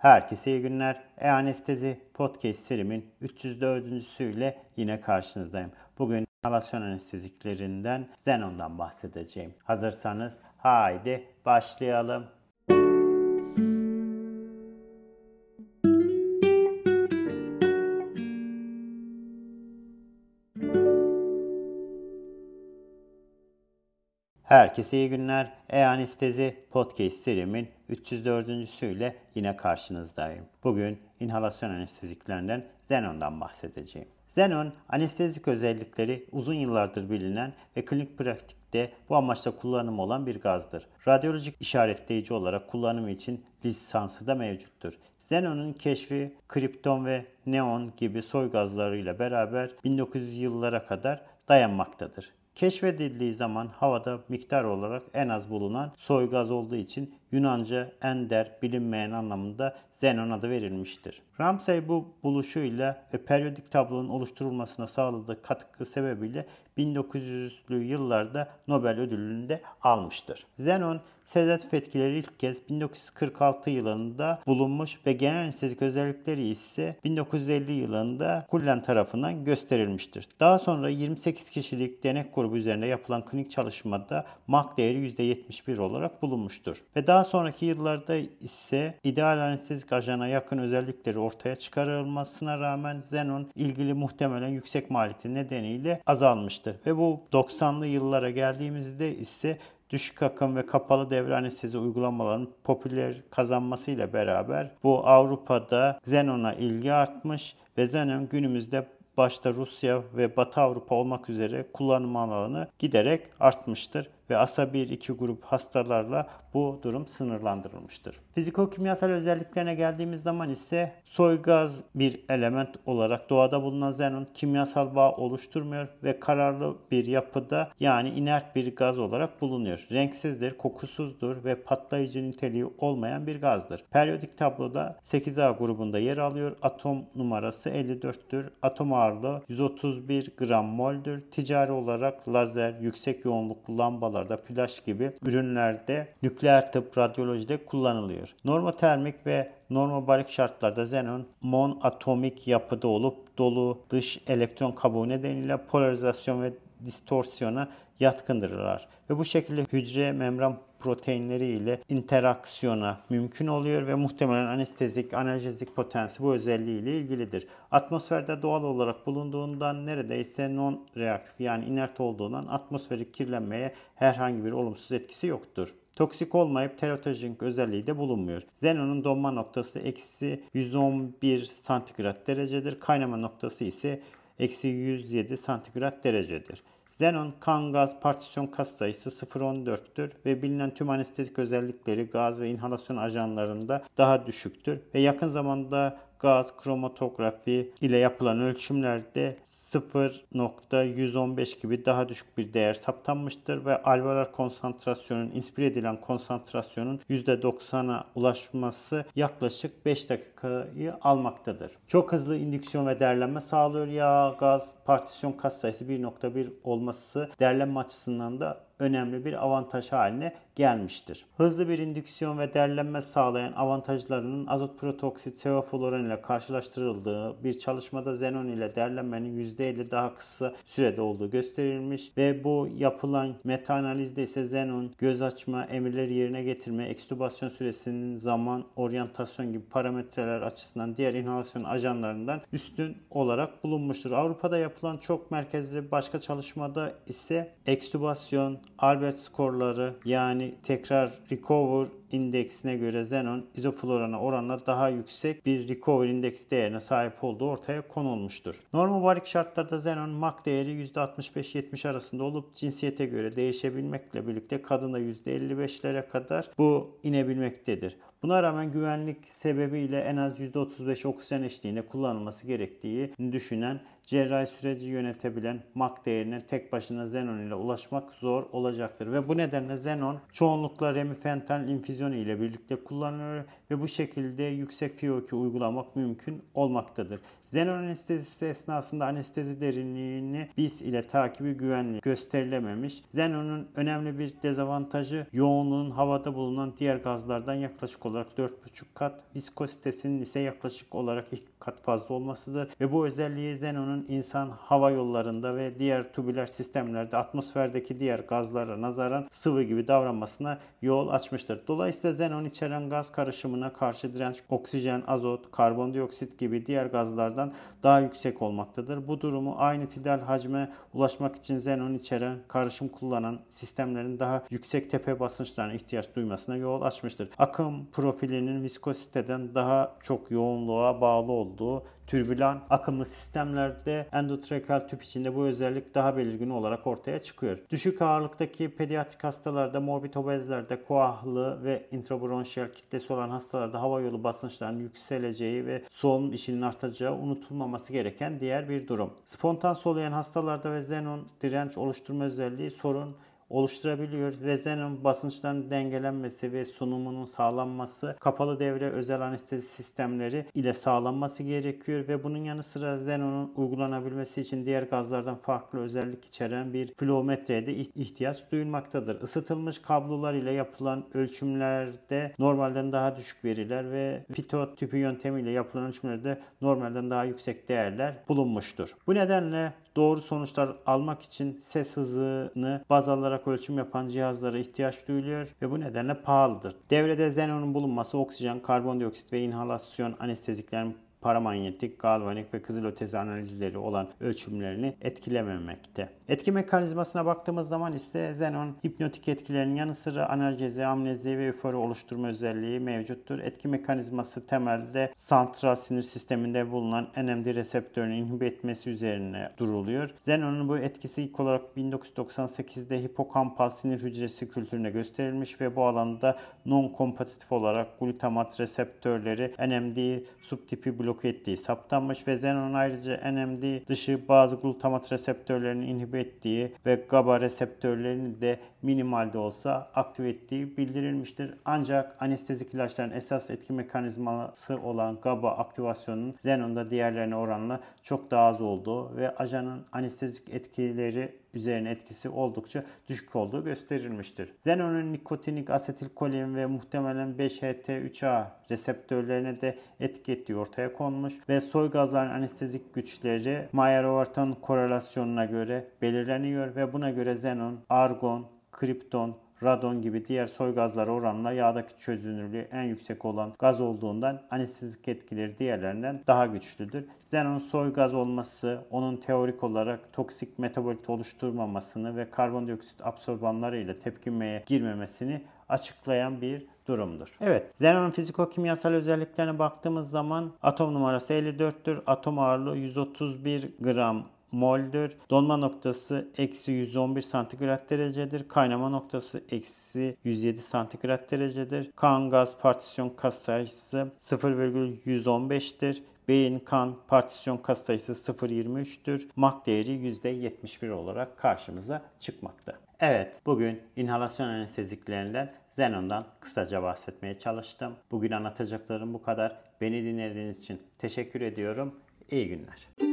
Herkese iyi günler. E-Anestezi Podcast serimin 304.süyle yine karşınızdayım. Bugün inhalasyon anesteziklerinden Xenon'dan bahsedeceğim. Hazırsanız haydi başlayalım. Herkese iyi günler. E-Anestezi Podcast serimin 304.süyle yine karşınızdayım. Bugün inhalasyon anesteziklerinden Xenon'dan bahsedeceğim. Xenon, anestezik özellikleri uzun yıllardır bilinen ve klinik pratikte bu amaçla kullanımı olan bir gazdır. Radyolojik işaretleyici olarak kullanımı için lisansı da mevcuttur. Xenon'un keşfi kripton ve neon gibi soy gazlarıyla beraber 1900 yıllara kadar dayanmaktadır. Keşfedildiği zaman havada miktar olarak en az bulunan soy gaz olduğu için Yunanca ender, bilinmeyen anlamında Zenon adı verilmiştir. Ramsay bu buluşuyla ve periyodik tablonun oluşturulmasına sağladığı katkı sebebiyle 1900'lü yıllarda Nobel ödülünü de almıştır. Zenon, sedatif etkileri ilk kez 1946 yılında bulunmuş ve genel anestezik özellikleri ise 1950 yılında Kullen tarafından gösterilmiştir. Daha sonra 28 kişilik denek grubu üzerinde yapılan klinik çalışmada MAC değeri %71 olarak bulunmuştur. Ve daha sonraki yıllarda ise ideal anestezik ajana yakın özellikleri ortaya çıkarılmasına rağmen Xenon ilgili muhtemelen yüksek maliyeti nedeniyle azalmıştır. Ve bu 90'lı yıllara geldiğimizde ise düşük akım ve kapalı devre anestezi uygulamalarının popüler kazanmasıyla beraber bu Avrupa'da Xenon'a ilgi artmış ve Xenon günümüzde başta Rusya ve Batı Avrupa olmak üzere kullanım alanı giderek artmıştır ve asa 1-2 grup hastalarla bu durum sınırlandırılmıştır. Fiziko-kimyasal özelliklerine geldiğimiz zaman ise soy gaz bir element olarak doğada bulunan xenon kimyasal bağ oluşturmuyor ve kararlı bir yapıda yani inert bir gaz olarak bulunuyor. Renksizdir, kokusuzdur ve patlayıcı niteliği olmayan bir gazdır. Periyodik tabloda 8A grubunda yer alıyor. Atom numarası 54'tür. Atom ağırlığı 131 gram mol'dür. Ticari olarak lazer, yüksek yoğunluklu lambalar cihazlarda, flash gibi ürünlerde nükleer tıp, radyolojide kullanılıyor. Normotermik ve normobarik şartlarda xenon monatomik yapıda olup dolu dış elektron kabuğu nedeniyle polarizasyon ve distorsiyona yatkındırlar. Ve bu şekilde hücre membran proteinleri ile interaksiyona mümkün oluyor ve muhtemelen anestezik, analjezik potansi bu özelliğiyle ilgilidir. Atmosferde doğal olarak bulunduğundan neredeyse non-reaktif yani inert olduğundan atmosferik kirlenmeye herhangi bir olumsuz etkisi yoktur. Toksik olmayıp teratojenik özelliği de bulunmuyor. Xenon'un donma noktası eksi 111 santigrat derecedir. Kaynama noktası ise eksi 107 santigrat derecedir. Xenon kan gaz partisyon kas sayısı 0.14'tür ve bilinen tüm anestezik özellikleri gaz ve inhalasyon ajanlarında daha düşüktür ve yakın zamanda gaz kromatografi ile yapılan ölçümlerde 0.115 gibi daha düşük bir değer saptanmıştır ve alveolar konsantrasyonun inspire edilen konsantrasyonun %90'a ulaşması yaklaşık 5 dakikayı almaktadır. Çok hızlı indüksiyon ve değerlenme sağlıyor. Yağ, gaz, partisyon kas sayısı 1.1 olması değerlenme açısından da önemli bir avantaj haline gelmiştir. Hızlı bir indüksiyon ve derlenme sağlayan avantajlarının azot protoksit sevofluoran ile karşılaştırıldığı bir çalışmada xenon ile derlenmenin %50 daha kısa sürede olduğu gösterilmiş ve bu yapılan meta analizde ise xenon göz açma, emirleri yerine getirme, ekstübasyon süresinin zaman, oryantasyon gibi parametreler açısından diğer inhalasyon ajanlarından üstün olarak bulunmuştur. Avrupa'da yapılan çok merkezli başka çalışmada ise ekstübasyon, Albert skorları yani tekrar recover indeksine göre xenon izoflorana oranla daha yüksek bir recover indeks değerine sahip olduğu ortaya konulmuştur. Normal barik şartlarda xenon MAC değeri %65-70 arasında olup cinsiyete göre değişebilmekle birlikte kadında %55'lere kadar bu inebilmektedir. Buna rağmen güvenlik sebebiyle en az %35 oksijen eşliğinde kullanılması gerektiği düşünen cerrahi süreci yönetebilen MAC değerine tek başına xenon ile ulaşmak zor olacaktır. Ve bu nedenle xenon çoğunlukla remifentanil infüzyon provizyonu ile birlikte kullanılıyor ve bu şekilde yüksek FiO2 uygulamak mümkün olmaktadır. Xenon anestezisi esnasında anestezi derinliğini bis ile takibi güvenli gösterilememiş. Xenon'un önemli bir dezavantajı yoğunluğun havada bulunan diğer gazlardan yaklaşık olarak 4,5 kat, viskozitesinin ise yaklaşık olarak 2 kat fazla olmasıdır ve bu özelliği Xenon'un insan hava yollarında ve diğer tubüler sistemlerde atmosferdeki diğer gazlara nazaran sıvı gibi davranmasına yol açmıştır. Dolayısıyla xenon içeren gaz karışımına karşı direnç oksijen, azot, karbondioksit gibi diğer gazlardan daha yüksek olmaktadır. Bu durumu aynı tidal hacme ulaşmak için xenon içeren karışım kullanan sistemlerin daha yüksek tepe basınçlarına ihtiyaç duymasına yol açmıştır. Akım profilinin viskoziteden daha çok yoğunluğa bağlı olduğu türbülan akımlı sistemlerde endotrakeal tüp içinde bu özellik daha belirgin olarak ortaya çıkıyor. Düşük ağırlıktaki pediatrik hastalarda, morbid obezlerde, koahlı ve intrabronşiyel kitlesi olan hastalarda hava yolu basınçlarının yükseleceği ve solunum işinin artacağı unutulmaması gereken diğer bir durum. Spontan soluyan hastalarda ve xenon direnç oluşturma özelliği sorun oluşturabiliyor ve xenon basınçların dengelenmesi ve sunumunun sağlanması kapalı devre özel anestezi sistemleri ile sağlanması gerekiyor ve bunun yanı sıra xenonun uygulanabilmesi için diğer gazlardan farklı özellik içeren bir flometreye de ihtiyaç duyulmaktadır. Isıtılmış kablolar ile yapılan ölçümlerde normalden daha düşük veriler ve pitot tüpü yöntemiyle yapılan ölçümlerde normalden daha yüksek değerler bulunmuştur. Bu nedenle doğru sonuçlar almak için ses hızını baz alarak ölçüm yapan cihazlara ihtiyaç duyuluyor ve bu nedenle pahalıdır. Devrede xenonun bulunması oksijen, karbondioksit ve inhalasyon anesteziklerin paramanyetik, galvanik ve kızılötesi analizleri olan ölçümlerini etkilememekte. Etki mekanizmasına baktığımız zaman ise xenon hipnotik etkilerinin yanı sıra analjezi, amnezi ve öfori oluşturma özelliği mevcuttur. Etki mekanizması temelde santral sinir sisteminde bulunan NMD reseptörünü inhibe etmesi üzerine duruluyor. Xenon'un bu etkisi ilk olarak 1998'de hipokampal sinir hücresi kültürüne gösterilmiş ve bu alanda non-kompetitif olarak glutamat reseptörleri NMD subtipi blok bloke ettiği saptanmış ve xenon ayrıca NMD dışı bazı glutamat reseptörlerini inhibe ettiği ve GABA reseptörlerini de minimalde olsa aktive ettiği bildirilmiştir. Ancak anestezik ilaçların esas etki mekanizması olan GABA aktivasyonunun xenonda diğerlerine oranla çok daha az olduğu ve ajanın anestezik etkileri üzerine etkisi oldukça düşük olduğu gösterilmiştir. Xenon'un nikotinik asetilkolin ve muhtemelen 5-HT3A reseptörlerine de etki ettiği ortaya konmuş ve soy gazların anestezik güçleri Mayer-Overton korelasyonuna göre belirleniyor ve buna göre xenon, argon, kripton, radon gibi diğer soy gazları oranla yağdaki çözünürlüğü en yüksek olan gaz olduğundan anestezik etkileri diğerlerinden daha güçlüdür. Xenon soy gaz olması onun teorik olarak toksik metabolit oluşturmamasını ve karbondioksit absorbanları ile tepkimeye girmemesini açıklayan bir durumdur. Evet, xenonun fiziko-kimyasal özelliklerine baktığımız zaman atom numarası 54'tür. Atom ağırlığı 131 gram moldür. Donma noktası eksi 111 santigrat derecedir. Kaynama noktası eksi 107 santigrat derecedir. Kan gaz partisyon kas sayısı 0,115'tir. Beyin kan partisyon kas sayısı 0,23'tür. Mak değeri %71 olarak karşımıza çıkmakta. Evet, bugün inhalasyon anesteziklerinden Xenon'dan kısaca bahsetmeye çalıştım. Bugün anlatacaklarım bu kadar. Beni dinlediğiniz için teşekkür ediyorum. İyi günler.